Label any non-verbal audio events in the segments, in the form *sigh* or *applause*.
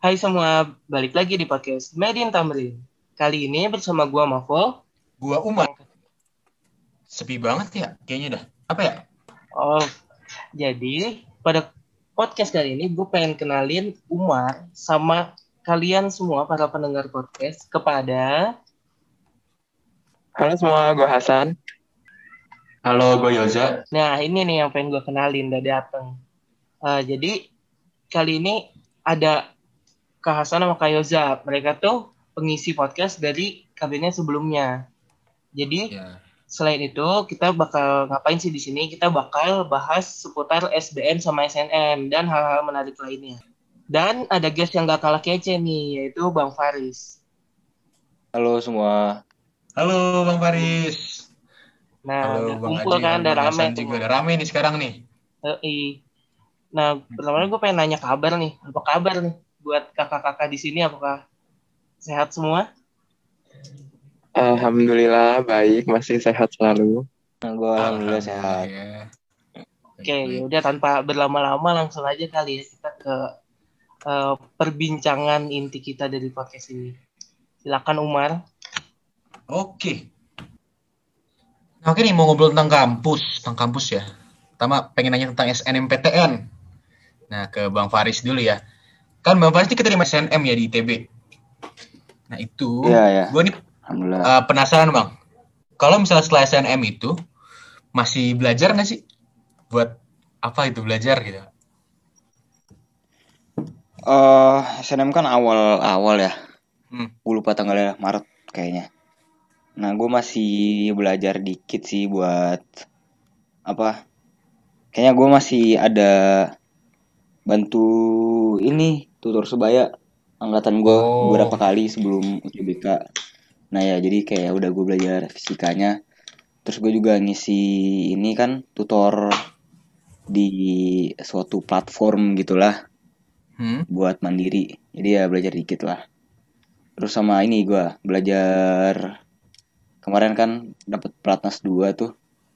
Hai semua, balik lagi di podcast Medin Tamrin. Kali ini bersama gua Mavo. Gua Umar. Sepi banget ya kayaknya dah. Apa ya? Oh, jadi pada podcast kali ini gue pengen kenalin Umar sama kalian semua para pendengar podcast kepada Halo semua, gue Hasan. Halo, gue Yoza. Nah, ini nih yang pengen gue kenalin udah dateng. Uh, jadi kali ini ada Kak Hasan sama Kak Yoza. Mereka tuh pengisi podcast dari kabinnya sebelumnya. Jadi Ya. selain itu kita bakal ngapain sih di sini? Kita bakal bahas seputar SBM sama SNM dan hal-hal menarik lainnya. Dan ada guest yang gak kalah kece nih, yaitu Bang Faris. Halo semua. Halo Bang Faris. Nah, Halo udah Bang kumpul Haji kan, udah rame Hasan juga. Udah rame nih sekarang nih. Yoi. Nah, pertama gue pengen nanya kabar nih. Apa kabar nih buat kakak-kakak di sini? Apakah sehat semua? Alhamdulillah baik, masih sehat selalu. Gue alhamdulillah sehat. Ya. Oke, udah tanpa berlama-lama langsung aja kali ya kita ke eh, perbincangan inti kita dari podcast ini. Silakan Umar. Oke. Nah, oke nih mau ngobrol tentang kampus, tentang kampus ya. Pertama pengen nanya tentang SNMPTN. Nah, ke Bang Faris dulu ya. Kan Bang Faris ini keterima SNM ya di ITB. Nah, itu Iya, ya. gue nih. Uh, penasaran bang, kalau misalnya setelah SNM itu masih belajar nggak sih? Buat apa itu belajar gitu? Eh, SNM kan awal-awal ya. Hmm. Gue lupa tanggalnya Maret kayaknya. Nah, gue masih belajar dikit sih buat apa? Kayaknya gue masih ada bantu ini tutor sebaya angkatan gue Oh. beberapa kali sebelum UTBK. Nah ya jadi kayak udah gue belajar fisikanya. Terus gue juga ngisi ini kan tutor di suatu platform gitulah Hmm? buat mandiri. Jadi ya belajar dikit lah. Terus sama ini gua belajar kemarin kan dapat pelatnas 2 tuh.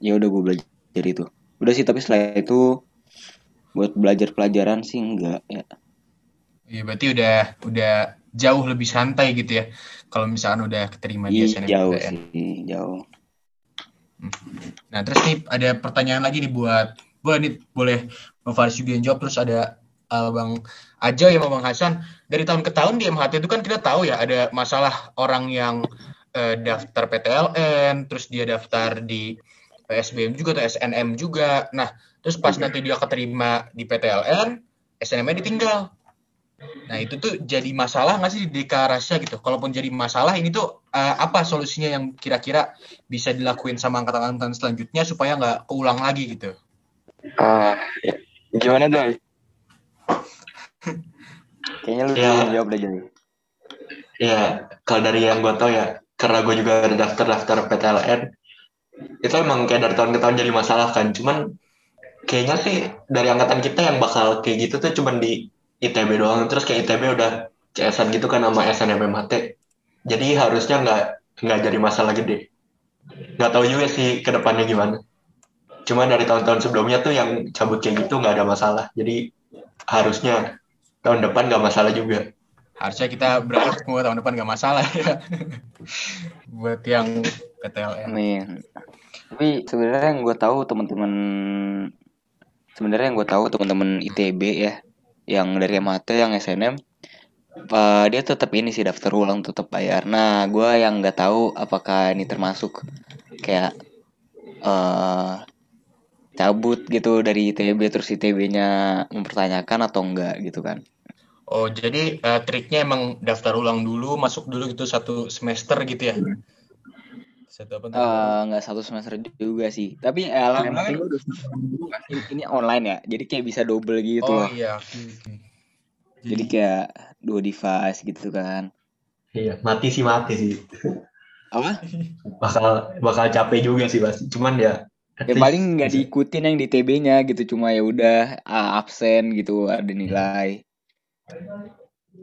Ya udah gue belajar itu. Udah sih tapi setelah itu buat belajar pelajaran sih enggak ya. Iya berarti udah udah jauh lebih santai gitu ya. Kalau misalkan udah keterima di Ih, jauh SNMPTN. sih, jauh. Nah terus nih ada pertanyaan lagi nih buat boleh nih boleh Bang Faris juga yang jawab terus ada uh, Bang Aja ya Bang Hasan dari tahun ke tahun di MHT itu kan kita tahu ya ada masalah orang yang uh, daftar PTLN terus dia daftar di PSBM juga atau SNM juga nah terus pas nanti dia keterima di PTLN SNM-nya ditinggal nah itu tuh jadi masalah nggak sih di deklarasi gitu kalaupun jadi masalah ini tuh uh, apa solusinya yang kira-kira bisa dilakuin sama angkatan-angkatan selanjutnya supaya nggak keulang lagi gitu. Ah, ya. gimana doi? Kayaknya lu Ya. jawab deh jadi. Ya, kalau dari yang gue tau ya, karena gue juga ada daftar-daftar PTLN, itu emang kayak dari tahun ke tahun jadi masalah kan. Cuman kayaknya sih dari angkatan kita yang bakal kayak gitu tuh cuman di ITB doang. Terus kayak ITB udah CS-an gitu kan sama SNMMHT. Jadi harusnya nggak nggak jadi masalah gede. Nggak tahu juga sih ke depannya gimana. Cuma dari tahun-tahun sebelumnya tuh yang cabut kayak gitu nggak ada masalah. Jadi harusnya tahun depan nggak masalah juga. Harusnya kita berharap semua tahun depan nggak masalah ya. *laughs* Buat yang PTLN. Amin. Tapi sebenarnya yang gue tahu teman-teman sebenarnya yang gue tahu teman-teman ITB ya, yang dari MHT yang SNM, eh, dia tetap ini sih daftar ulang tetap bayar. Nah, gue yang nggak tahu apakah ini termasuk kayak eh cabut gitu dari ITB terus ITB-nya mempertanyakan atau enggak gitu kan? Oh jadi eh, triknya emang daftar ulang dulu, masuk dulu gitu satu semester gitu ya? Satu apa? tuh? Eh, nggak satu semester juga sih. Tapi eh, kan semester dulu kan. Ini, ini online ya, jadi kayak bisa double gitu oh loh. iya. oke, oke. Jadi kayak dua device gitu kan. Iya, mati sih mati sih. Apa? bakal bakal capek juga sih pasti cuman ya Ya paling nggak diikutin yang di TB-nya gitu, cuma ya udah ah, absen gitu ada nilai.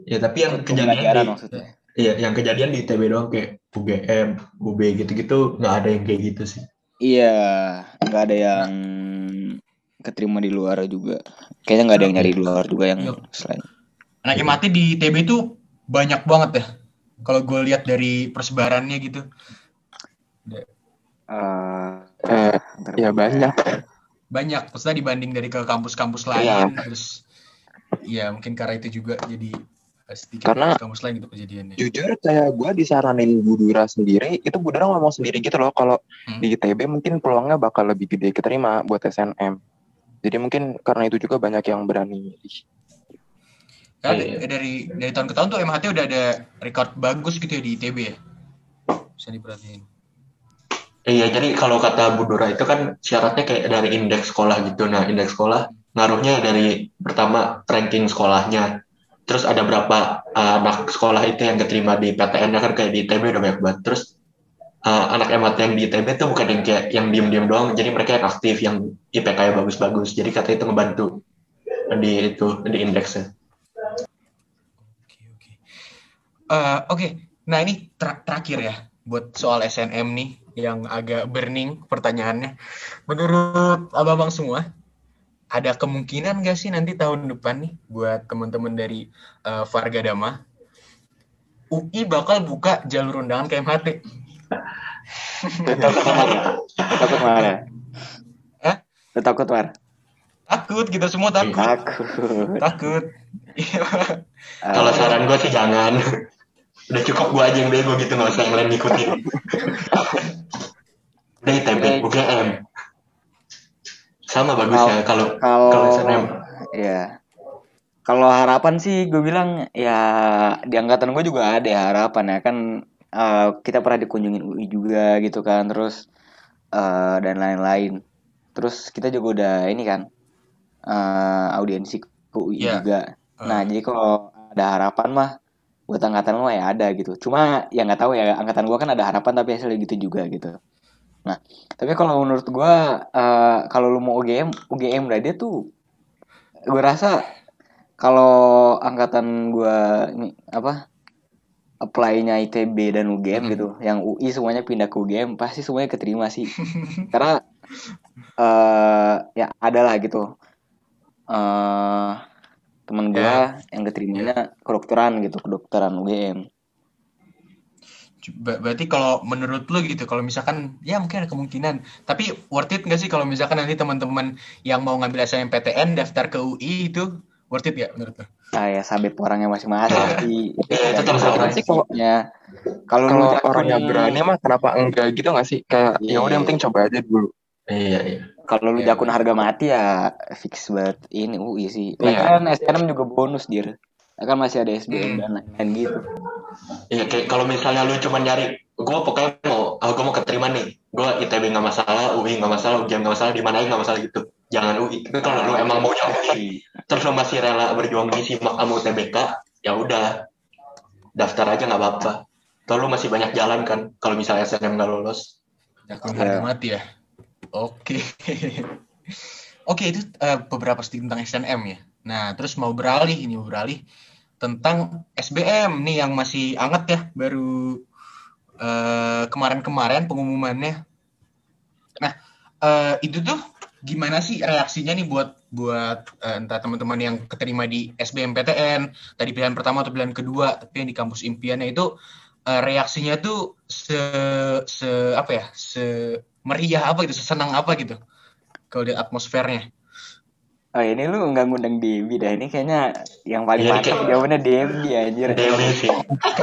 ya tapi yang kejadian di maksudnya. Iya yang kejadian di ITB doang kayak UGM UB gitu-gitu nggak ada yang kayak gitu sih Iya, nggak ada yang keterima di luar juga. Kayaknya nggak ada yang nyari di luar juga yang Iya. selain. anak MAT di ITB itu banyak banget ya. Kalau gue lihat dari persebarannya gitu. Eh, Eh, bentar, ya banyak. Banyak. Maksudnya dibanding dari ke kampus-kampus lain. Terus ya mungkin karena itu juga jadi sedikit Karena- kampus lain gitu kejadiannya. Jujur kayak gue disaranin Budura sendiri, itu Budura ngomong sendiri gitu loh kalau Hmm. di ITB mungkin peluangnya bakal lebih gede keterima buat SNM. Jadi mungkin karena itu juga banyak yang berani. Karena Iya. da- dari dari tahun ke tahun tuh MHT udah ada record bagus gitu ya di ITB ya. Bisa diperhatiin. Iya, jadi kalau kata Budura itu kan syaratnya kayak dari indeks sekolah gitu. Nah, indeks sekolah ngaruhnya dari pertama ranking sekolahnya. Terus ada berapa uh, anak sekolah itu yang keterima di PTN kan kayak di ITB udah banyak banget. Terus uh, anak MAT yang di ITB tuh bukan yang kayak yang diem-diem doang, jadi mereka yang aktif, yang IPK-nya bagus-bagus. Jadi katanya itu ngebantu di itu di indeksnya. Oke oke. Oke, nah ini ter- terakhir ya buat soal SNM nih yang agak burning pertanyaannya. Menurut abang-abang semua, ada kemungkinan gak sih nanti tahun depan nih buat teman-teman dari eh, Varga Dama UI bakal buka jalur undangan ke MHT? takut mana? Hah? Lu takut Mar? Takut, kita semua takut. Takut. Takut. Iya. Kalau saran gue sih jangan. Udah cukup gue aja yang bego gitu, nggak usah yang lain ngikutin. *laughs* Udah ITB. UGM. Sama bagusnya kalau kalau kalau SNM. ya kalau harapan sih gue bilang ya di angkatan gue juga ada ya harapan ya. Kan eh, kita pernah dikunjungin UI juga gitu kan terus eh, dan lain-lain. Terus kita juga udah ini kan eh, audiensi ke UI Iya. juga. Nah jadi kalau ada harapan mah buat angkatan lo ya ada gitu. Cuma ya nggak tahu ya angkatan gue kan ada harapan tapi hasilnya gitu juga gitu nah tapi kalau menurut gue eh, kalau lu mau UGM UGM dah dia tuh gue rasa kalau angkatan gue ini apa apply-nya ITB dan UGM Mm. gitu yang UI semuanya pindah ke UGM pasti semuanya keterima sih *laughs* karena eh ya ada lah gitu eh temen gue Ya. yang keterimanya kedokteran gitu kedokteran UGM Berarti kalau menurut lu gitu, kalau misalkan ya mungkin ada kemungkinan, tapi worth it nggak sih kalau misalkan nanti teman-teman yang mau ngambil SNMPTN daftar ke UI itu worth it nggak menurut lu? ah ya sabit orangnya masing-masing sih Iya, itu terserah. Sebenarnya sih kalau Ya, kalau jakun- orangnya berani mah kenapa enggak gitu nggak sih? Kayak Iya. ya udah yang penting coba aja dulu. Iya, iya. kalau lu Iya, jakun iya. harga mati ya fix banget ini UI sih. Iya. Kan SNM juga bonus dir. Kan masih ada SBM Hmm. dan lain-lain gitu. Iya, kayak kalau misalnya lu cuma nyari, gue pokoknya mau, oh, gue mau keterima nih, gue ITB nggak masalah, UI nggak masalah, UGM nggak masalah, di mana aja nggak masalah gitu. Jangan UI. Tapi kalau lu emang mau UI, terus lu masih rela berjuang di SIMAK sama UTBK, ya udah, daftar aja nggak apa-apa. Kalau lu masih banyak jalan kan, kalau misalnya SNM nggak lolos. Jakun Iya. harga mati ya. Oke. *laughs* Oke, itu eh, beberapa sedikit tentang SNM ya. Nah, terus mau beralih ini mau beralih tentang SBM nih yang masih anget ya, baru eh, kemarin-kemarin pengumumannya. Nah, eh, itu tuh gimana sih reaksinya nih buat buat eh, entah teman-teman yang keterima di SBMPTN tadi pilihan pertama atau pilihan kedua tapi yang di kampus impiannya itu eh, reaksinya tuh se se apa ya se meriah apa gitu sesenang apa gitu kalau lihat atmosfernya Oh ini lu nggak ngundang Debi dah ini kayaknya yang paling Iya, mantap kayak- jawabannya Debi anjir. Dewi sih.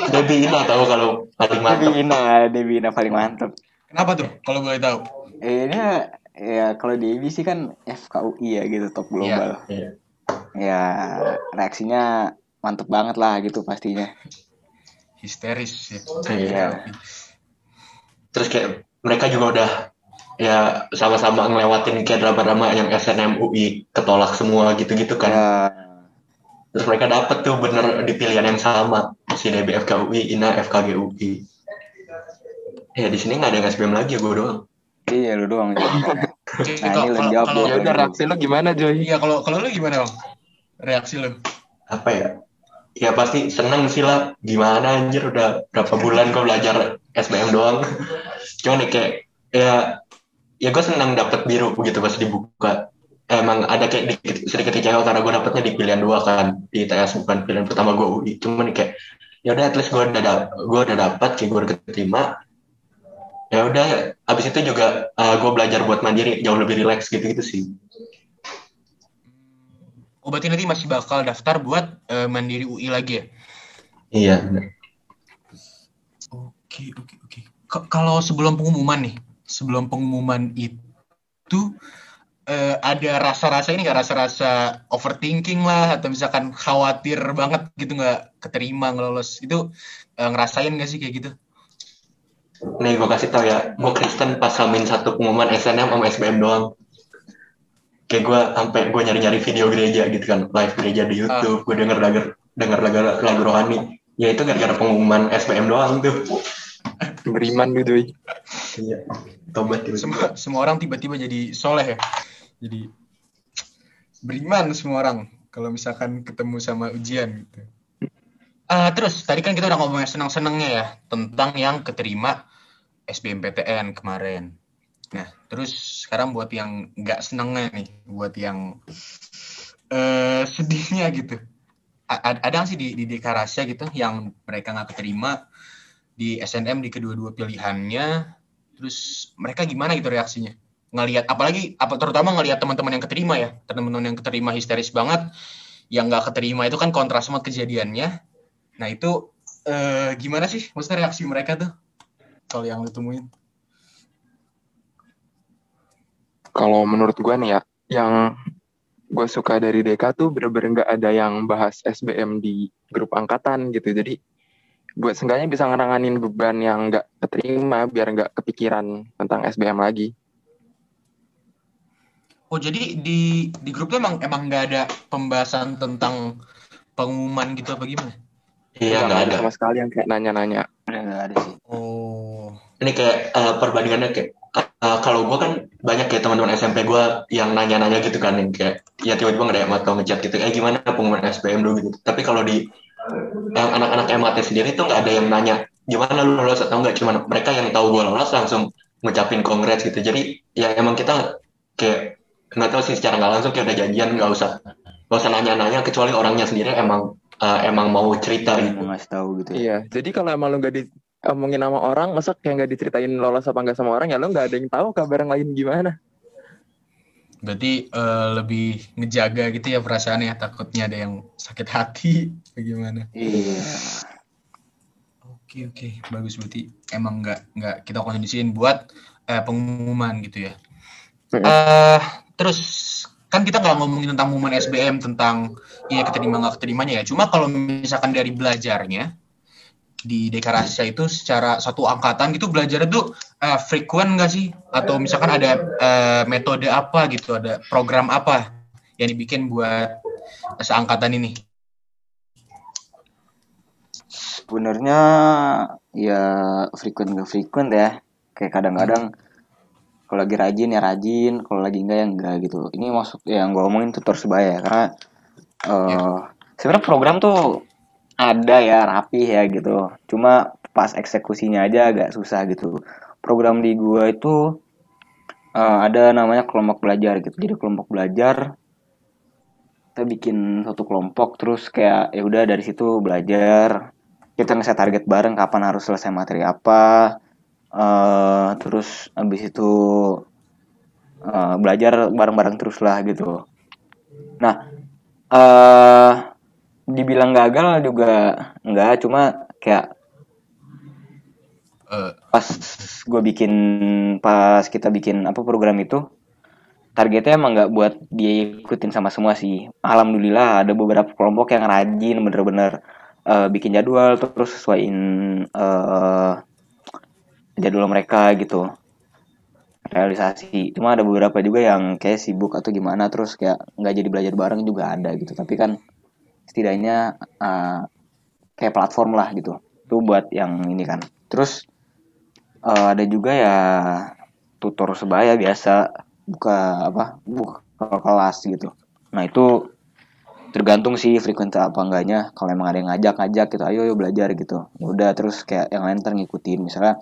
Dewi Ina tahu kalau paling Debi mantap. Ina, Debi Ina paling mantap. kenapa tuh kalau boleh tahu Eh, ini ya kalau Debi sih kan FKUI ya gitu top global. Iya. Ya reaksinya mantep banget lah gitu pastinya. histeris ya Iya. Ya. Terus kayak mereka juga udah ya sama-sama ngelewatin kayak drama-drama yang SNM UI ketolak semua gitu-gitu kan. Ya, Terus mereka dapet tuh bener di pilihan yang sama si DB FKUI, Ina FKG UI. Ya di sini nggak ada yang SBM lagi ya gue doang. iya lu doang. Oke, *laughs* Nah, kalau ini lu jawab kalau- Ya udah reaksi lu gimana Joy? iya kalau kalau lu gimana bang reaksi lu Apa ya? Ya pasti seneng sih lah. Gimana anjir udah berapa bulan gue belajar SBM doang. *laughs* Cuman ya kayak ya ya gue senang dapet biru begitu pas dibuka. emang ada kayak dikit, sedikit kecewa karena gue dapetnya di pilihan dua kan di ITS bukan pilihan pertama gue UI cuman kayak ya udah at least gue udah da- gue udah dapat kayak gue udah keterima ya udah abis itu juga uh, gue belajar buat mandiri jauh lebih rileks gitu gitu sih Oh, berarti nanti masih bakal daftar buat eh, mandiri UI lagi ya? iya bener. Oke, oke, oke. Kalau sebelum pengumuman nih, sebelum pengumuman itu eh, ada rasa-rasa ini nggak? Rasa-rasa overthinking lah atau misalkan khawatir banget gitu nggak? Keterima nggak lolos itu eh, ngerasain nggak sih kayak gitu? nih gue kasih tau ya. Gue Kristen pas hamin satu pengumuman SNM sama SBM doang. Kayak gue sampai gue nyari-nyari video gereja gitu kan. Live gereja di YouTube gue denger lagu denger lagu lagu rohani. Ya itu gara-gara pengumuman SBM doang tuh. *laughs* Beriman gitu. Iya tobat tiba-tiba. Semua semua orang tiba-tiba jadi soleh ya, jadi beriman semua orang kalau misalkan ketemu sama ujian gitu. Ah, terus tadi kan kita udah ngomongin senang-senangnya ya tentang yang keterima SBMPTN kemarin. Nah, terus sekarang buat yang nggak senengnya nih, buat yang eh sedihnya gitu. A- ada sih di, di Dekarasya gitu yang mereka nggak keterima di SNM di kedua-dua pilihannya, terus mereka gimana gitu reaksinya? Ngelihat apalagi apa terutama ngelihat teman-teman yang keterima ya, teman-teman yang keterima histeris banget, yang nggak keterima itu kan kontras banget kejadiannya. Nah itu eh, gimana sih maksudnya reaksi mereka tuh kalau yang lu temuin? Kalau menurut gua nih ya, yang gue suka dari DK tuh bener-bener nggak ada yang bahas SBM di grup angkatan gitu. Jadi buat seenggaknya bisa ngeranganin beban yang nggak keterima biar nggak kepikiran tentang SBM lagi. Oh jadi di di grup tuh emang emang nggak ada pembahasan tentang pengumuman gitu apa gimana? iya nggak ada sama sekali yang kayak nanya-nanya. Nggak ada sih. Oh ini kayak uh, perbandingannya kayak uh, kalau gue kan banyak kayak teman-teman SMP gue yang nanya-nanya gitu kan yang kayak ya tiba-tiba nggak ada yang atau ngechat gitu eh gimana pengumuman SBM dulu gitu tapi kalau di yang anak-anak MAT sendiri tuh nggak ada yang nanya gimana lu lolos atau enggak cuman mereka yang tahu gue lolos langsung ngucapin congrats gitu jadi ya emang kita kayak nggak tahu sih secara nggak langsung kayak udah janjian nggak usah nggak usah nanya-nanya kecuali orangnya sendiri emang uh, emang mau cerita Mau gitu ngasih tahu gitu. ya. Iya, jadi kalau emang lu nggak diomongin sama orang, masa kayak nggak diceritain lolos apa nggak sama orang, ya lu nggak ada yang tahu kabar yang lain gimana. Berarti eh, lebih ngejaga gitu ya perasaannya takutnya ada yang sakit hati *laughs* bagaimana? Iya. Oke oke bagus berarti emang nggak nggak kita kondisiin buat eh, pengumuman gitu ya. Eh terus kan kita nggak ngomongin tentang pengumuman SBM tentang iya keterima nggak keterimanya ya. Cuma kalau misalkan dari belajarnya di Dekarasya itu secara satu angkatan gitu belajar itu eh, frequent nggak sih? Atau misalkan ada eh, metode apa gitu, ada program apa yang dibikin buat seangkatan ini? Sebenarnya ya frequent nggak frequent ya. Kayak kadang-kadang kalau lagi rajin ya rajin, kalau lagi enggak ya enggak gitu. Ini maksud yang gue omongin tutor sebaya ya, karena eh sebenarnya program tuh ada ya rapi ya gitu. Cuma pas eksekusinya aja agak susah gitu. Program di gua itu eh, ada namanya kelompok belajar gitu. Jadi kelompok belajar kita bikin satu kelompok terus kayak ya udah dari situ belajar kita ngeset target bareng kapan harus selesai materi apa eh terus habis itu eh, belajar bareng-bareng terus lah gitu nah eh dibilang gagal juga enggak cuma kayak Eh, pas gue bikin pas kita bikin apa program itu targetnya emang nggak buat diikutin sama semua sih. Alhamdulillah ada beberapa kelompok yang rajin bener-bener eh, bikin jadwal terus sesuaiin eh, jadwal mereka gitu. Realisasi. Cuma ada beberapa juga yang kayak sibuk atau gimana terus kayak nggak jadi belajar bareng juga ada gitu. Tapi kan setidaknya eh, kayak platform lah gitu. Itu buat yang ini kan. Terus eh, ada juga ya tutor sebaya biasa buka apa buka kelas gitu. Nah itu tergantung sih frekuensi apa enggaknya. Kalau emang ada yang ngajak-ngajak gitu ayo yuk belajar gitu. Ya udah terus kayak yang lain ntar ngikutin. Misalnya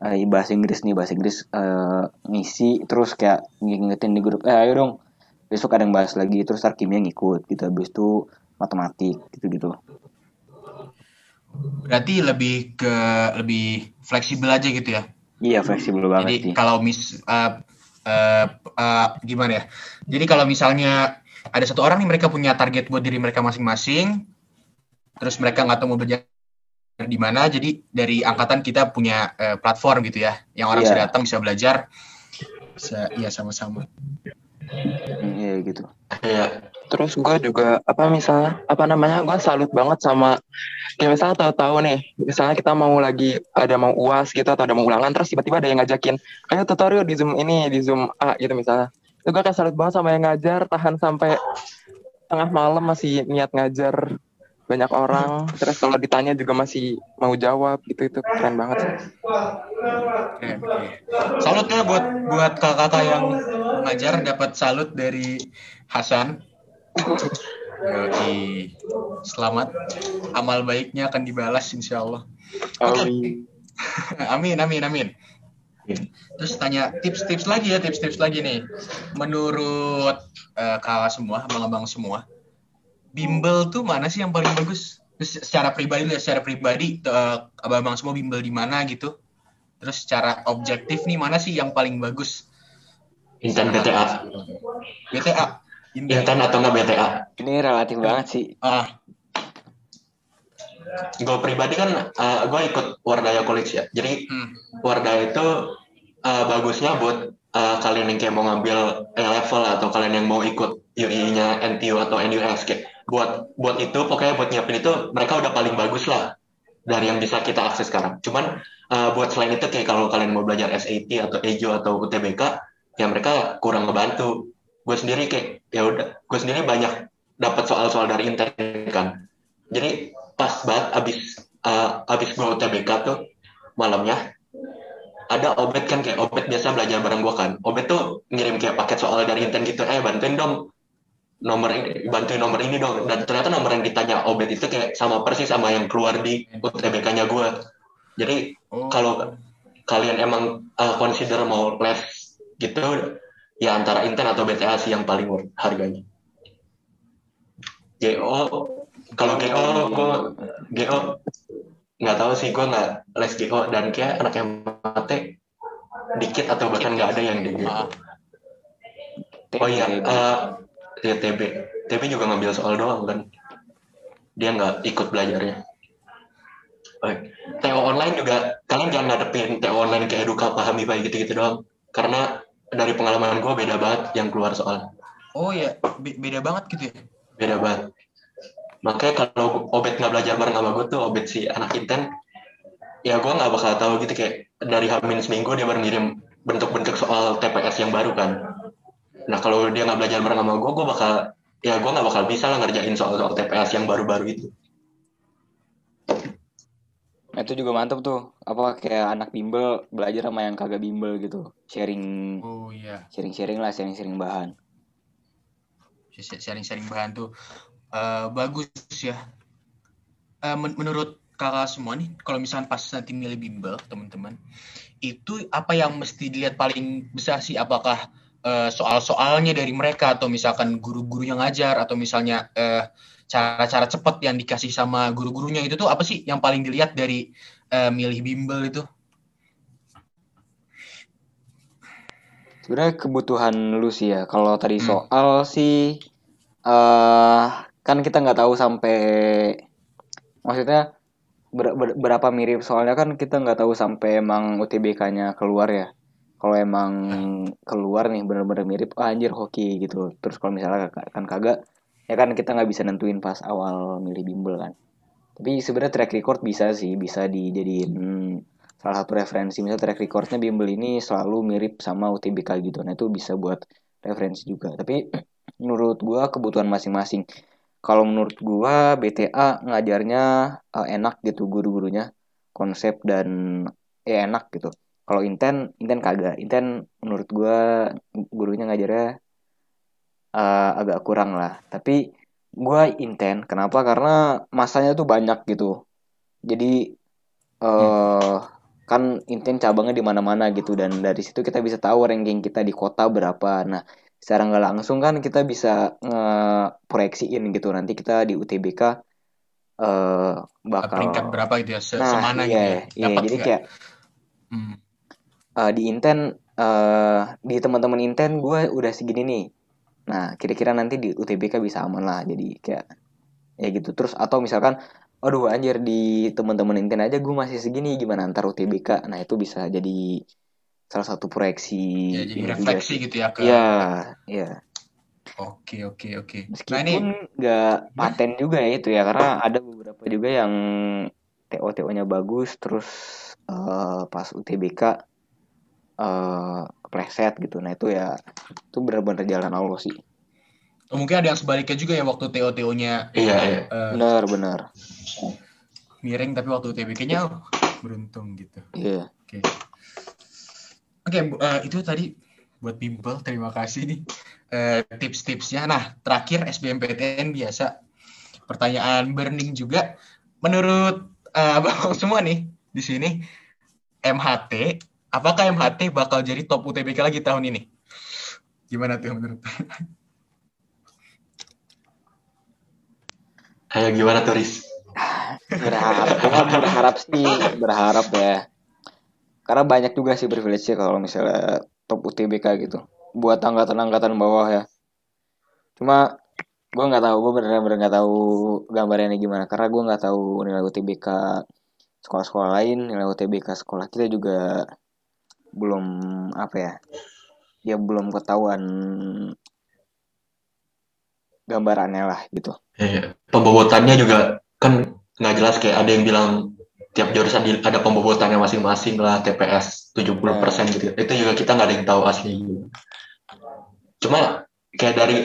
eh, bahasa Inggris nih bahasa Inggris eh, ngisi terus kayak ngingetin di grup eh ayo dong besok ada yang bahas lagi terus ntar kimia ngikut gitu. Habis itu matematik gitu gitu Berarti lebih ke lebih fleksibel aja gitu ya. iya fleksibel banget Jadi sih kalau mis uh, uh, uh, gimana ya? Jadi kalau misalnya ada satu orang nih mereka punya target buat diri mereka masing-masing, terus mereka nggak tahu mau belajar di mana, jadi dari angkatan kita punya uh, platform gitu ya, yang orang Iya. bisa datang bisa belajar, bisa ya sama-sama. Iya gitu Iya. Terus gue juga apa misalnya apa namanya gue salut banget sama kayak misalnya tahu-tahu nih misalnya kita mau lagi ada mau uas gitu atau ada mau ulangan terus tiba-tiba ada yang ngajakin ayo tutorial di zoom ini di zoom A gitu misalnya itu gue kayak salut banget sama yang ngajar tahan sampai tengah malam masih niat ngajar banyak orang terus kalau ditanya juga masih mau jawab gitu itu keren banget sih. Salut ya buat buat kakak-kakak yang ngajar dapat salut dari Hasan. Yoi. Selamat. Amal baiknya akan dibalas insya Allah. *laughs* Amin. amin, amin, amin. Terus tanya tips-tips lagi ya, tips-tips lagi nih. Menurut eh, kakak semua, abang-abang semua, bimbel tuh mana sih yang paling bagus? Terus secara pribadi ya, secara pribadi eh, abang-abang semua bimbel di mana gitu? Terus secara objektif nih mana sih yang paling bagus? Inten BTA. BTA. Indah. Inten atau enggak BTA? ini relatif banget sih Ah, Gue pribadi kan gue ikut Wardaya College ya. Jadi hmm. Wardaya itu uh, bagusnya buat uh, kalian yang kayak mau ngambil A level atau kalian yang mau ikut UI-nya NTU atau NUS kayak buat buat itu pokoknya buat nyiapin itu mereka udah paling bagus lah dari yang bisa kita akses sekarang. Cuman uh, buat selain itu kayak kalau kalian mau belajar SAT atau EJO atau UTBK ya mereka kurang ngebantu. Gue sendiri kayak ya udah gue sendiri banyak dapat soal-soal dari internet kan. Jadi pas banget abis uh, abis gue UTBK tuh malamnya ada Obet kan kayak Obet biasa belajar bareng gua kan. Obet tuh ngirim kayak paket soal dari Inten gitu, eh bantuin dong nomor ini, bantuin nomor ini dong. Dan ternyata nomor yang ditanya Obet itu kayak sama persis sama yang keluar di UTBK-nya gua. Jadi Oh. kalau kalian emang uh, consider mau les gitu, ya antara Inten atau BTA sih yang paling worth harganya. GO, kalau GO gua GO nggak tahu sih gue nggak les GO dan kayak anak yang mate dikit atau bahkan nggak ada yang di GO. Ah, Oh iya, eh ya, TB, TB juga ngambil soal doang kan. Dia nggak ikut belajarnya. Oke. TO online juga kalian jangan ngadepin TO online kayak eduka pahami baik gitu-gitu doang. Karena dari pengalaman gue beda banget yang keluar soal. oh ya, be- beda banget gitu ya. Beda banget. Makanya kalau Obet nggak belajar bareng sama gue tuh Obet si anak Inten, ya gue nggak bakal tahu gitu kayak dari Hamin seminggu dia baru ngirim bentuk-bentuk soal TPS yang baru kan. Nah kalau dia nggak belajar bareng sama gue, gue bakal ya gue nggak bakal bisa lah ngerjain soal-soal TPS yang baru-baru itu. Nah, itu juga mantep tuh apa kayak anak bimbel belajar sama yang kagak bimbel gitu sharing Oh iya, sharing sharing lah sharing sharing bahan sharing-sharing bahan tuh eh, bagus ya. Eh, men- menurut kakak semua nih, kalau misalnya pas nanti milih bimbel teman-teman, itu apa yang mesti dilihat paling besar sih? Apakah eh, soal-soalnya dari mereka atau misalkan guru-guru yang ngajar atau misalnya eh, cara-cara cepat yang dikasih sama guru-gurunya itu tuh apa sih yang paling dilihat dari eh, milih bimbel itu? sebenarnya kebutuhan lu sih ya kalau tadi Hmm. soal sih eh kan kita nggak tahu sampai maksudnya ber- ber- berapa mirip soalnya kan kita nggak tahu sampai emang UTBK-nya keluar ya kalau emang keluar nih bener-bener mirip ah, anjir hoki gitu. Terus kalau misalnya kan kagak ya kan kita nggak bisa nentuin pas awal milih bimbel kan. Tapi sebenarnya track record bisa sih bisa dijadiin salah satu referensi. Misalnya track recordnya bimbel ini selalu mirip sama UTBK gitu. Nah itu bisa buat referensi juga. Tapi *clears throat* menurut gua kebutuhan masing-masing. Kalau menurut gua BTA ngajarnya eh, enak gitu guru-gurunya. Konsep dan ya enak gitu kalau Inten Inten kagak. Inten menurut gua gurunya ngajarnya eh, agak kurang lah. Tapi gua Inten. Kenapa? Karena masanya tuh banyak gitu. Jadi eh kan Inten cabangnya di mana-mana gitu. Dan dari situ kita bisa tahu ranking kita di kota berapa. Nah secara nggak langsung kan kita bisa ngeproyeksiin gitu. Nanti kita di UTBK eh bakal peringkat berapa gitu ya? Se- nah semana iya gitu ya? iya. Jadi kayak Hmm. Eh, di Inten eh di teman-teman Inten gue udah segini nih. Nah kira-kira nanti di UTBK bisa aman lah. Jadi kayak ya gitu. Terus atau misalkan aduh anjir di teman-teman Inten aja gue masih segini gimana antar UTBK nah itu bisa jadi salah satu proyeksi ya jadi juga refleksi sih. gitu ya ke Iya, iya. oke oke oke. Nah Meskipun ini nggak paten juga ya itu ya, karena ada beberapa juga yang TO-TO-nya bagus, terus eh, pas UTBK eh kepleset gitu. Nah itu ya itu benar-benar jalan Allah sih. oh, mungkin ada yang sebaliknya juga ya waktu TO-TO-nya Iya, iya. eh, Benar, benar. miring tapi waktu UTBK-nya oh, beruntung gitu Iya. Oke. Oke, Bu- eh, itu tadi buat Bimbel, terima kasih nih eh, tips-tipsnya. Nah, terakhir SBMPTN biasa pertanyaan burning juga. Menurut eh, *laughs* abang semua nih di sini MHT, apakah MHT bakal jadi top UTBK lagi tahun ini? Gimana tuh menurut? Kayak gimana tuh, Riz? Berharap, gua berharap sih, berharap ya. Karena banyak juga sih privilege kalau misalnya top UTBK gitu. Buat angkatan-angkatan bawah ya. Cuma gue nggak tahu, gue bener-bener nggak tahu gambarannya gimana. Karena gue nggak tahu nilai UTBK sekolah-sekolah lain, nilai UTBK sekolah kita juga belum apa ya, ya belum ketahuan gambarannya lah gitu. Iya. Pembobotannya juga kan nggak jelas kayak ada yang bilang tiap jurusan ada pembobotannya masing-masing lah TPS 70% gitu. Itu juga kita nggak ada yang tahu aslinya. Cuma kayak dari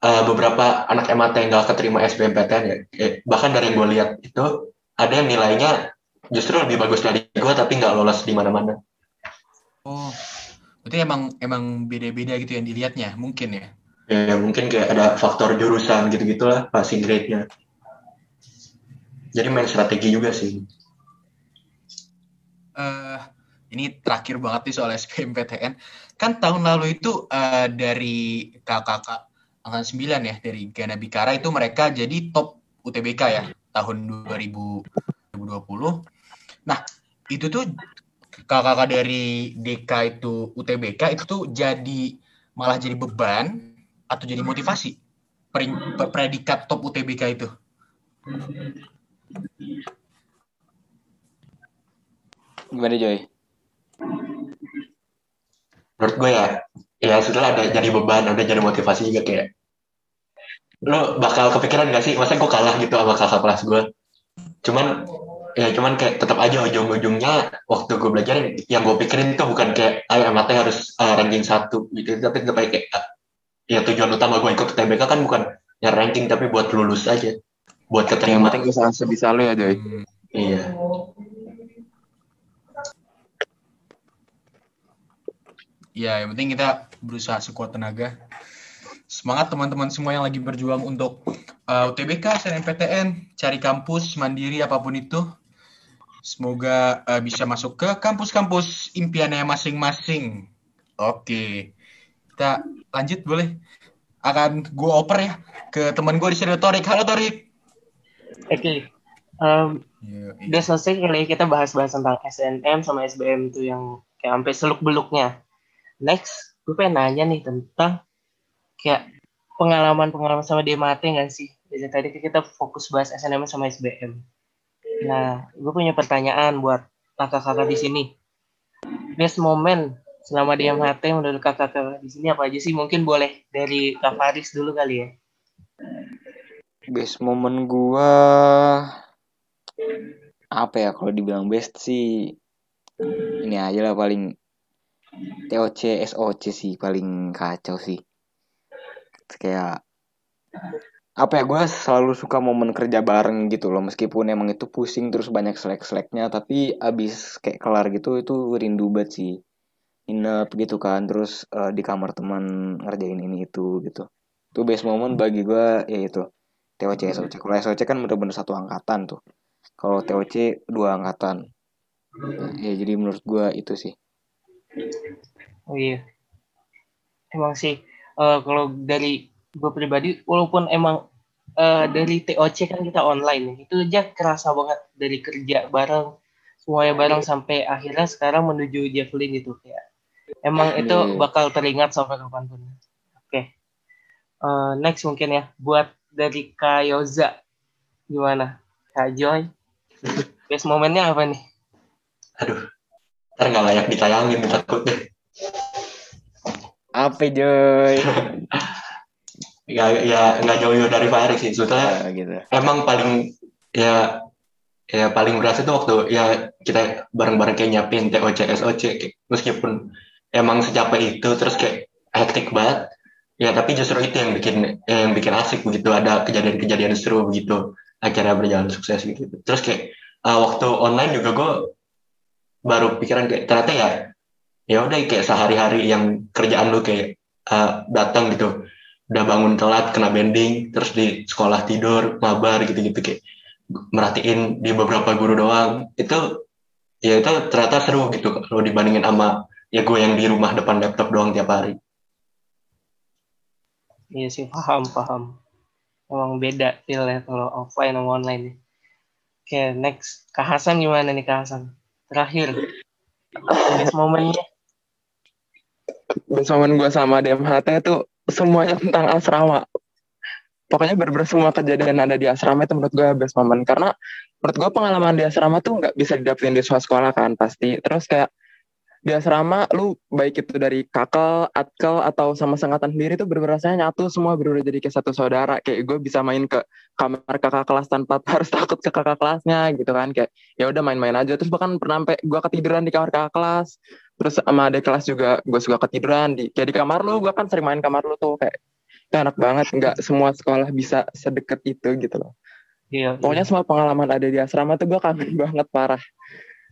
eh, beberapa anak MAT yang nggak keterima SBMPTN ya, eh, bahkan dari yang gue lihat itu ada yang nilainya justru lebih bagus dari gue tapi nggak lolos di mana-mana. Oh, berarti emang emang beda-beda gitu yang dilihatnya, mungkin ya. Ya mungkin kayak ada faktor jurusan gitu-gitulah passing grade-nya. Jadi main strategi juga sih. eh ini terakhir banget nih soal SBMPTN. Kan tahun lalu itu eh, dari kakak angkatan 9 ya, dari Gana Bikara itu mereka jadi top UTBK ya tahun 2020. Nah, itu tuh kakak-kakak dari DK itu UTBK itu tuh jadi malah jadi beban atau jadi motivasi Pering- predikat top UTBK itu. Gimana Joy? menurut gue ya ya setelah ada jadi beban ada jadi motivasi juga kayak lo bakal kepikiran gak sih masa gue kalah gitu sama kakak kelas gue cuman ya cuman kayak tetap aja ujung-ujungnya waktu gue belajar yang gue pikirin tuh bukan kayak ayo MAT harus uh, ranking satu gitu tapi tetap aja kayak uh, ya tujuan utama gue ikut TBK kan bukan ya ranking tapi buat lulus aja buat Yang keterima penting usaha sebisa lo ya, Joy. Hmm. iya Ya, yang penting kita berusaha sekuat tenaga. Semangat teman-teman semua yang lagi berjuang untuk uh, UTBK, SNMPTN, cari kampus mandiri apa pun itu. Semoga uh, bisa masuk ke kampus-kampus impiannya masing-masing. Oke, kita lanjut boleh? Akan gue oper ya ke teman gue di sini Torik. Halo Torik. Oke. Em, Iya, udah selesai kali ya kita bahas-bahas tentang SNM sama SBM tuh yang kayak sampai seluk-beluknya. Next, gue pengen nanya nih tentang kayak pengalaman-pengalaman sama DMAT nggak sih? Dari tadi kita fokus bahas SNM sama SBM. Nah, gue punya pertanyaan buat kakak-kakak di sini. Best moment selama di MHT menurut kakak-kakak di sini apa aja sih? Mungkin boleh dari Kak Faris dulu kali ya. Best moment gua apa ya kalau dibilang best sih ini aja lah paling TOC SOC sih paling kacau sih kayak apa ya gue selalu suka momen kerja bareng gitu loh meskipun emang itu pusing terus banyak selek-seleknya tapi abis kayak kelar gitu itu rindu banget sih. Nginep gitu kan terus eh, di kamar teman ngerjain ini itu gitu. Itu best moment bagi gue ya itu. TOC SOC kalau SOC kan bener-bener satu angkatan tuh. Kalau TOC dua angkatan. Nah, ya jadi menurut gue itu sih. Oh iya. Emang sih eh, kalau dari gue pribadi walaupun emang eh, dari TOC kan kita online. Itu aja kerasa banget dari kerja bareng semuanya bareng sampai akhirnya sekarang menuju Javelin gitu kayak. Emang itu Iya. bakal teringat sampai kapan pun. Oke. Eh, next mungkin ya buat dari Kak Yoza. Gimana? Kak Joy? Best momennya apa nih? Aduh, ntar nggak layak ditayangin takutnya. Apa Joy? *laughs* Ya, ya nggak jauh-jauh dari Farid sih. Sebetulnya Ah, gitu. emang paling ya ya paling berasa tuh waktu ya kita bareng-bareng kayak nyiapin TOC SOC kayak, meskipun emang secapek itu terus kayak hektik banget. Ya tapi justru itu yang bikin yang bikin asik begitu. Ada kejadian-kejadian seru begitu. Akhirnya berjalan sukses gitu. Terus kayak uh, waktu online juga gue baru pikiran kayak ternyata ya ya udah kayak sehari-hari yang kerjaan lu kayak uh, datang gitu udah bangun telat kena bending terus di sekolah tidur mabar gitu-gitu kayak merhatiin di beberapa guru doang itu ya itu ternyata seru gitu kalau dibandingin sama ya gue yang di rumah depan laptop doang tiap hari Iya sih paham paham. Emang beda feel ya kalau offline sama online nih. Oke next Kak Hasan gimana nih Kak Hasan? Terakhir best momennya. Best moment gue sama DMHT itu semuanya tentang asrama. Pokoknya bener-bener semua kejadian ada di asrama itu menurut gue best moment. Karena menurut gue pengalaman di asrama tuh nggak bisa didapetin di sekolah sekolah kan pasti. Terus kayak di asrama lu baik itu dari kakak, atkel atau sama sengatan sendiri tuh bener-bener rasanya nyatu semua bener-bener jadi kayak satu saudara. Kayak gue bisa main ke kamar kakak kelas tanpa *laughs* harus takut ke kakak kelasnya gitu kan. Kayak ya udah main-main aja. Terus bahkan pernah sampai gue ketiduran di kamar kakak kelas terus sama adik kelas juga gue suka ketiduran di kayak di kamar lu gue kan sering main kamar lu tuh kayak itu enak banget nggak semua sekolah bisa sedekat itu gitu loh. Iya. pokoknya semua pengalaman ada di asrama tuh gue kangen *laughs* banget parah.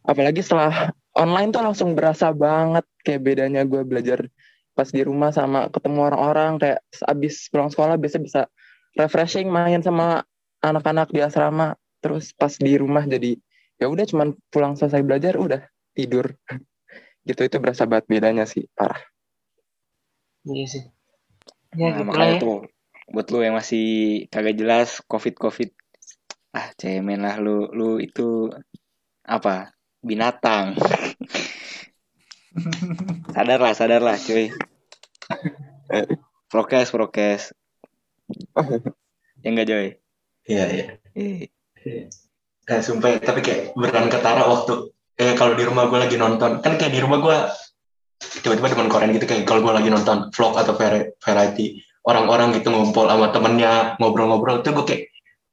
Apalagi setelah online tuh langsung berasa banget kayak bedanya gue belajar pas di rumah sama ketemu orang-orang kayak abis pulang sekolah biasa bisa refreshing main sama anak-anak di asrama. Terus pas di rumah jadi ya udah cuman pulang selesai belajar udah tidur gitu itu berasa banget bedanya sih parah. Iya sih. Ya Nah, gitu makanya ya. tuh buat lu yang masih kagak jelas covid covid ah cemen lah lu lu itu apa binatang. *laughs* Sadar lah sadar lah cuy. Prokes prokes. Ya enggak Joy? Iya iya. Eh, Eh, sumpah ya, tapi kayak beneran ketara waktu eh kalau di rumah gue lagi nonton kan kayak di rumah gue tiba-tiba demen Korean gitu kayak kalau gue lagi nonton vlog atau vari- variety orang-orang gitu ngumpul sama temennya ngobrol-ngobrol tuh gue kayak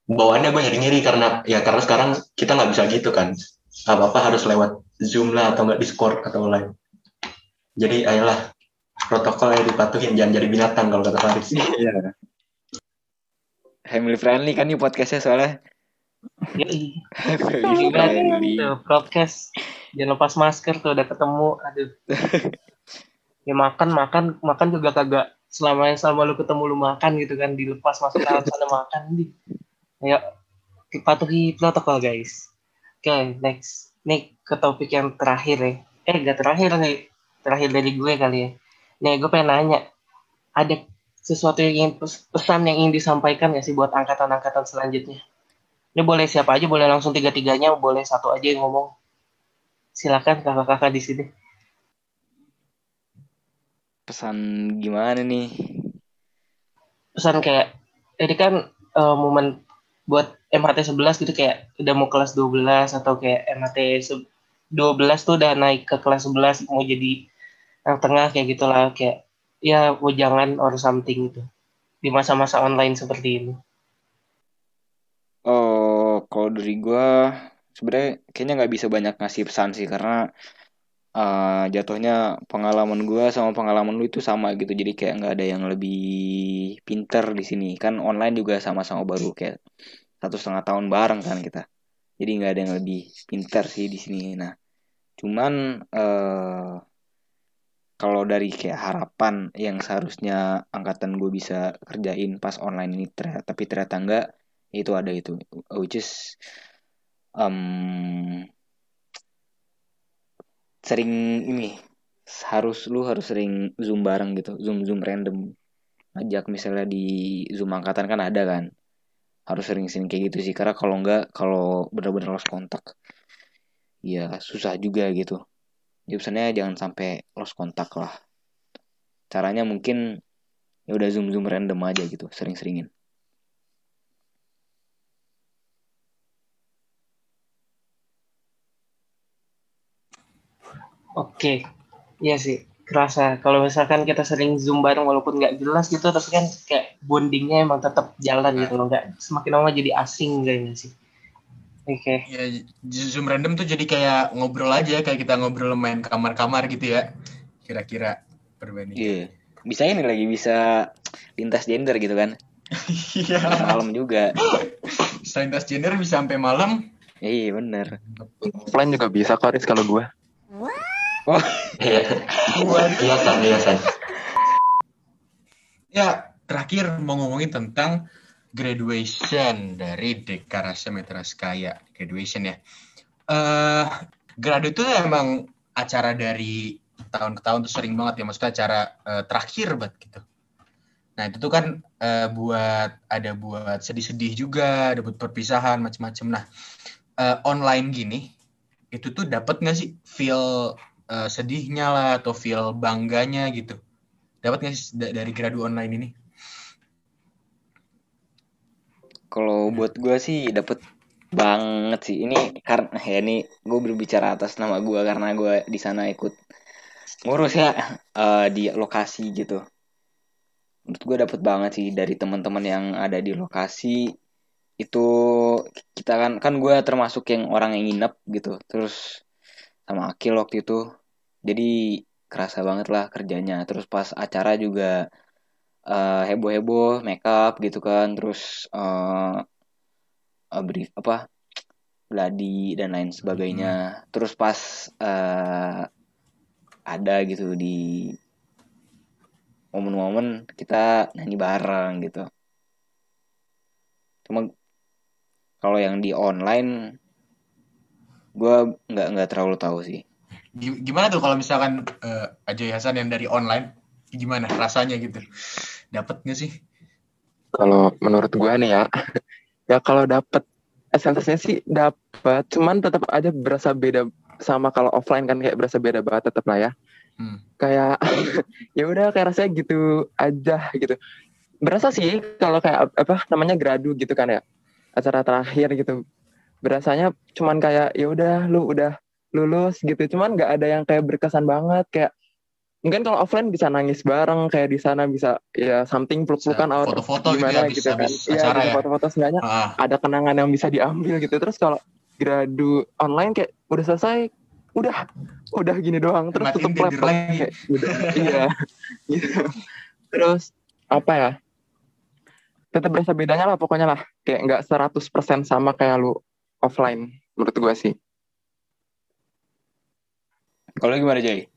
bawaannya gue jadi ngiri karena ya karena sekarang kita nggak bisa gitu kan. Apa-apa harus lewat zoom lah atau nggak discord atau lain. Jadi ayolah protokol yang dipatuhin jangan jadi binatang kalau kata Faris. Iya. Family friendly kan nih podcastnya soalnya Yoi. *laughs* tuh broadcast. Jangan lepas masker tuh udah ketemu. Aduh. *laughs* Ya makan makan. Makan juga kagak selama selama lu ketemu lu makan gitu kan. Dilepas masuk ke dalam sana makan. Di ya patuhi protokol guys. Oke next. Nih ke topik yang terakhir ya. Eh gak terakhir nih. Terakhir dari gue kali ya. Nih gue pengen nanya. Ada sesuatu yang ingin pes- pesan yang ingin disampaikan ya sih buat angkatan-angkatan selanjutnya ini boleh siapa aja, boleh langsung tiga-tiganya, boleh satu aja yang ngomong. Silakan kakak-kakak di sini. pesan gimana nih Pesan kayak, ini kan eh, momen buat MHT 11 gitu kayak udah mau kelas 12 atau kayak MHT se- 12 tuh udah naik ke kelas 11 mau jadi yang tengah kayak gitulah kayak ya mau jangan or something gitu di masa-masa online seperti ini. Oh, kalau dari gua sebenarnya kayaknya nggak bisa banyak ngasih pesan sih karena eh, jatuhnya pengalaman gua sama pengalaman lu itu sama gitu. Jadi kayak nggak ada yang lebih pinter di sini. Kan online juga sama-sama baru kayak satu setengah tahun bareng kan kita. Jadi nggak ada yang lebih pinter sih di sini. Nah, cuman eh kalau dari kayak harapan yang seharusnya angkatan gue bisa kerjain pas online ini ternyata, tapi ternyata enggak itu ada itu which is um, sering ini harus lu harus sering zoom bareng gitu zoom zoom random ngajak misalnya di Zoom angkatan kan ada kan. Harus sering-sering kayak gitu sih karena kalau enggak kalau benar-benar lost kontak ya susah juga gitu. Jadi pesannya jangan sampai lost kontak lah. Caranya mungkin ya udah zoom zoom random aja gitu, sering-seringin. Oke, iya sih. Kerasa kalau misalkan kita sering zoom bareng walaupun nggak jelas gitu, tapi kan kayak bondingnya emang tetap jalan gitu loh. Nggak semakin lama jadi asing kayaknya sih. Oke. Ya, Zoom random tuh jadi kayak ngobrol aja, kayak kita ngobrol main kamar-kamar gitu ya. Kira-kira perbandingan. Iya. Bisa ini lagi bisa lintas gender gitu kan. Iya. Malam juga. Selain tas gender bisa sampai malam. Iya bener. Offline juga bisa kok, kalau gue. Oh, *laughs* Iya. Iya. Ya, terakhir mau ngomongin tentang graduation dari Dekarasa Metraskaya. Graduation ya. Eh, gradu itu emang acara dari tahun ke tahun tuh sering banget ya. Maksudnya acara eh, terakhir banget gitu. Nah, itu tuh kan eh, buat ada buat sedih-sedih juga, ada buat perpisahan macam-macam. Nah, eh, online gini itu tuh dapat nggak sih feel eh, sedihnya lah atau feel bangganya gitu? Dapat nggak sih da- dari gradu online ini? kalau buat gue sih dapet banget sih. Ini karena ya ini gue berbicara atas nama gue karena gue di sana ikut ngurus ya eh, di lokasi gitu. Menurut gue dapet banget sih dari teman-teman yang ada di lokasi itu kita kan kan gue termasuk yang orang yang nginep gitu. Terus sama Akil waktu itu. Jadi kerasa banget lah kerjanya. Terus pas acara juga eh, heboh-heboh make up gitu kan. Terus eh, brief apa gladi dan lain sebagainya. Terus pas eh, ada gitu di momen-momen kita nyanyi bareng gitu. Cuma kalau yang di online gue nggak nggak terlalu tahu sih. Gi- Gimana tuh kalau misalkan eh, Ajay Hasan yang dari online, gimana rasanya gitu? Dapat nggak sih? Kalau menurut gue nih ya, *laughs* ya kalau dapet SLS-nya sih dapat, cuman tetap aja berasa beda sama kalau offline kan kayak berasa beda banget tetap lah ya. Hmm. Kayak *laughs* ya udah kayak rasanya gitu aja gitu. Berasa sih kalau kayak apa namanya gradu gitu kan ya. Acara terakhir gitu. Berasanya cuman kayak ya udah lu udah lulus gitu. Cuman nggak ada yang kayak berkesan banget kayak mungkin kalau offline bisa nangis bareng kayak di sana bisa ya something peluk-pelukan Bisa or foto-foto gitu ya gimana gitu kan. Iya, gitu, ya? foto-foto seenggaknya Ah, ada kenangan yang bisa diambil gitu. Terus kalau gradu online kayak udah selesai, udah udah gini doang terus Matiin tutup laptop lagi. kayak gitu. iya. *laughs* gitu. Terus apa ya? Tetap berasa bedanya lah pokoknya lah. Kayak nggak 100% sama kayak lu offline menurut gua sih. Kalau gimana Jay?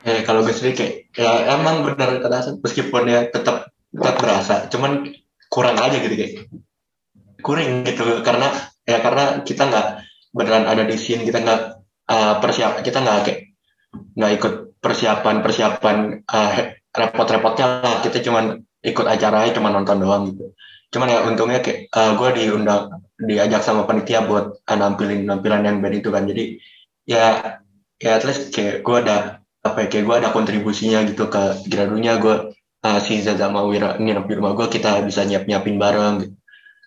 Ya, kalau gue sendiri kayak ya emang benar kata meskipun ya tetap tetap berasa, cuman kurang aja gitu kayak kurang gitu karena ya karena kita nggak beneran ada di sini kita nggak uh, persiap kita nggak kayak nggak ikut persiapan persiapan uh, repot-repotnya lah kita cuman ikut acaranya cuma nonton doang gitu cuman ya untungnya kayak uh, gue diundang diajak sama panitia buat uh, nampilin nampilan yang band itu kan. Jadi ya ya at least kayak gue ada apa ya kayak gue ada kontribusinya gitu ke gradunya. Gue uh, si Zaza sama Wira nginep di rumah gue kita bisa nyiap nyiapin bareng gitu.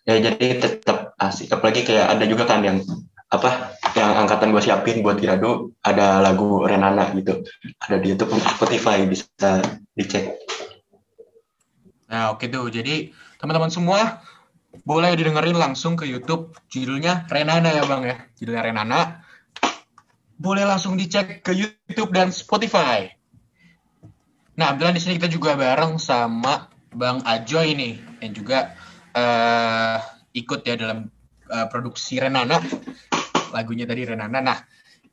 ya jadi tetap asik. Apalagi kayak ada juga kan yang apa yang angkatan gue siapin buat gradu ada lagu Renana gitu. Ada di YouTube Spotify bisa dicek. Nah, oke tuh. Jadi, teman-teman semua boleh didengerin langsung ke YouTube. Judulnya Renana ya, Bang ya. Judulnya Renana. Boleh langsung dicek ke YouTube dan Spotify. Nah, kebetulan di sini kita juga bareng sama Bang Ajoy nih yang juga eh ikut ya dalam eh, produksi Renana. Lagunya tadi Renana. Nah,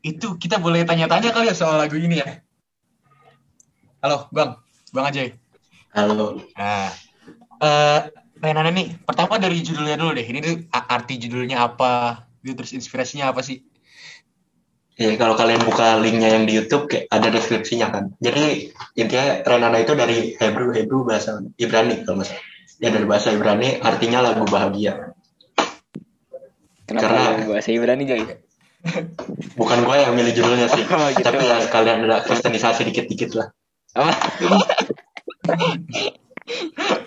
itu kita boleh tanya-tanya kali ya soal lagu ini ya. Halo, Bang. Bang Ajoy. halo Nah, eh Renana nih, pertama dari judulnya dulu deh. Ini tuh arti judulnya apa? Gitu, terus inspirasinya apa sih? Ya, kalau kalian buka linknya yang di YouTube kayak ada deskripsinya kan. Jadi intinya Renana itu dari Hebrew, Hebrew bahasa Ibrani kalau nggak salah. Ya dari bahasa Ibrani artinya lagu bahagia. Kenapa Karena- bahasa Ibrani Joy? Bukan gue yang milih judulnya sih, *laughs* Oh, gitu. tapi ya kalian ada kristenisasi dikit-dikit lah. Apa? *laughs*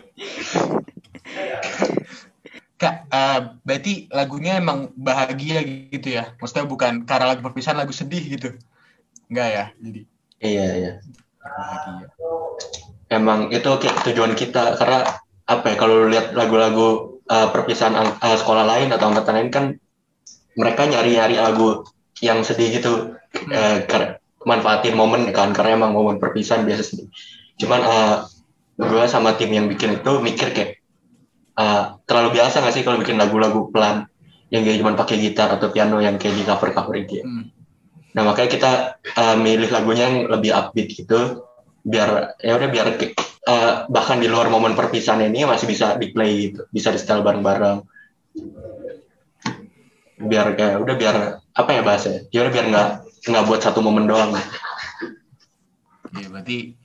Kak, eh, berarti lagunya emang bahagia gitu ya? Maksudnya bukan karena lagu perpisahan lagu sedih gitu? Enggak ya? Jadi Iya iya. bahagia. Emang itu kayak tujuan kita karena apa ya kalau lihat lagu-lagu uh, perpisahan uh, sekolah lain atau angkatan lain kan mereka nyari-nyari lagu yang sedih gitu eh, kar- manfaatin momen kan karena emang momen perpisahan biasa sedih. Cuman uh, gue sama tim yang bikin itu mikir kayak uh, terlalu biasa gak sih kalau bikin lagu-lagu pelan yang kayak cuma pakai gitar atau piano yang kayak di cover-cover gitu. ya. Hmm. Nah makanya kita uh, milih lagunya yang lebih upbeat gitu, biar ya udah biar uh, bahkan di luar momen perpisahan ini masih bisa di play gitu, bisa di setel bareng-bareng. Biar kayak udah biar apa ya bahasanya? Ya udah biar nggak nggak buat satu momen doang. Iya, berarti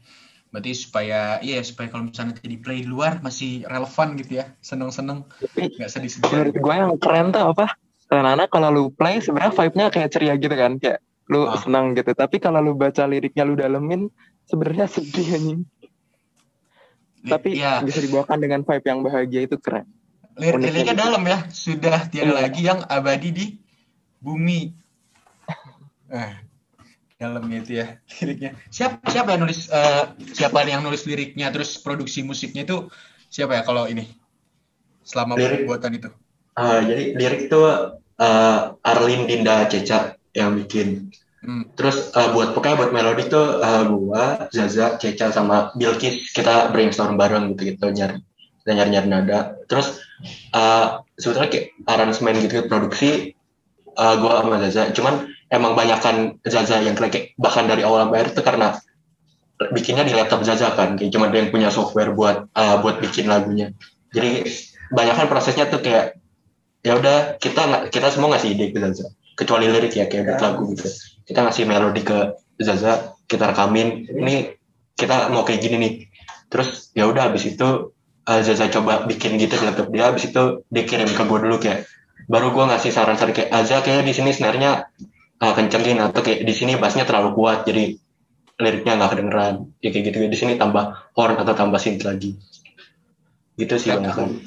berarti supaya iya supaya kalau misalnya nanti di play di luar masih relevan gitu ya. Seneng-seneng, nggak sedih-sedih. menurut gue yang keren tuh apa? Renana kalau lu play sebenarnya vibe-nya kayak ceria gitu kan, kayak lu Ah. senang gitu. Tapi kalau lu baca liriknya lu dalemin, sebenarnya *laughs* sedih anjing. Tapi ya, bisa dibawakan dengan vibe yang bahagia itu keren. lir- liriknya gitu. dalam ya. Sudah tiada Iya. lagi yang abadi di bumi. Eh, *laughs* dalamnya itu ya *laughs* liriknya. Siapa siapa yang nulis eh, siapa yang nulis liriknya terus produksi musiknya itu siapa ya kalau ini? Selama Lirik. pembuatan itu. Uh, jadi lirik itu uh, Arlin Dinda Ceca yang bikin. Hmm. Terus uh, buat pokoknya buat melodi tuh uh, gua, Zaza, Ceca sama Bilkis kita brainstorm bareng gitu gitu nyari kita nyari nyari nada. Terus uh, sebetulnya kayak aransemen gitu produksi uh, gua sama Zaza. Cuman emang banyakan Zaza yang kayak bahkan dari awal akhir itu karena bikinnya di laptop Zaza kan, kayak cuma dia yang punya software buat uh, buat bikin lagunya. Jadi banyakan prosesnya tuh kayak ya udah kita kita semua ngasih ide ke Zaza kecuali lirik ya kayak buat lagu gitu. Kita ngasih melodi ke Zaza kita rekamin ini kita mau kayak gini nih. Terus ya udah habis itu uh, Zaza coba bikin gitu di laptop dia habis itu dikirim ke gue dulu kayak baru gue ngasih saran-saran kayak Aza kayak di sini sebenarnya uh, kencengin atau kayak di sini bassnya terlalu kuat jadi liriknya nggak kedengeran. Ya kayak gitu. Di sini tambah horn atau tambah synth lagi. Gitu sih Ya, banyak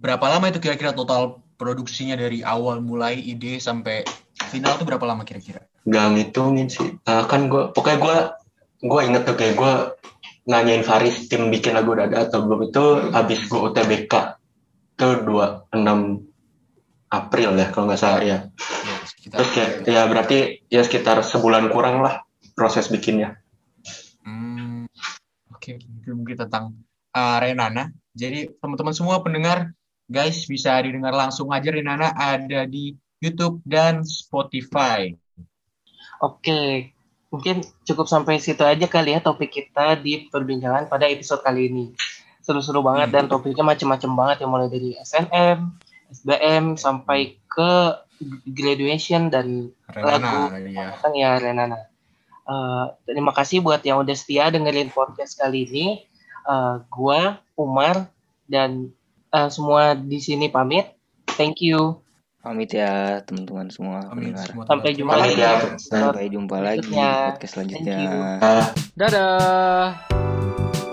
Berapa lama itu kira-kira total produksinya dari awal mulai ide sampai final tuh berapa lama kira-kira? nggak ngitungin sih. Eh, kan gue pokoknya gue gue inget tuh kayak gue nanyain Faris tim bikin lagu dada atau belum itu habis gue UTBK itu 26 April ya kalau nggak salah ya. Ya, sekitar. terus kayak ya berarti ya sekitar sebulan kurang lah proses bikinnya Hmm, Oke, itu mungkin tentang uh, Renana. Jadi teman-teman semua pendengar, guys bisa didengar langsung aja Renana ada di YouTube dan Spotify. Oke, mungkin cukup sampai situ aja kali ya topik kita di perbincangan pada episode kali ini. Seru-seru banget dan topiknya macam-macam banget yang mulai dari SNM, SBM sampai ke graduation dan Renana Lagu. ya. Ya Renana. Eh, terima kasih buat yang udah setia dengerin podcast kali ini. Eh, gua Umar dan eh, semua di sini pamit. Thank you. Pamit ya teman-teman semua pendengar. Semua Sampai jumpa Pamit lagi. ya. Sampai jumpa lagi podcast selanjutnya. Ah. Dadah.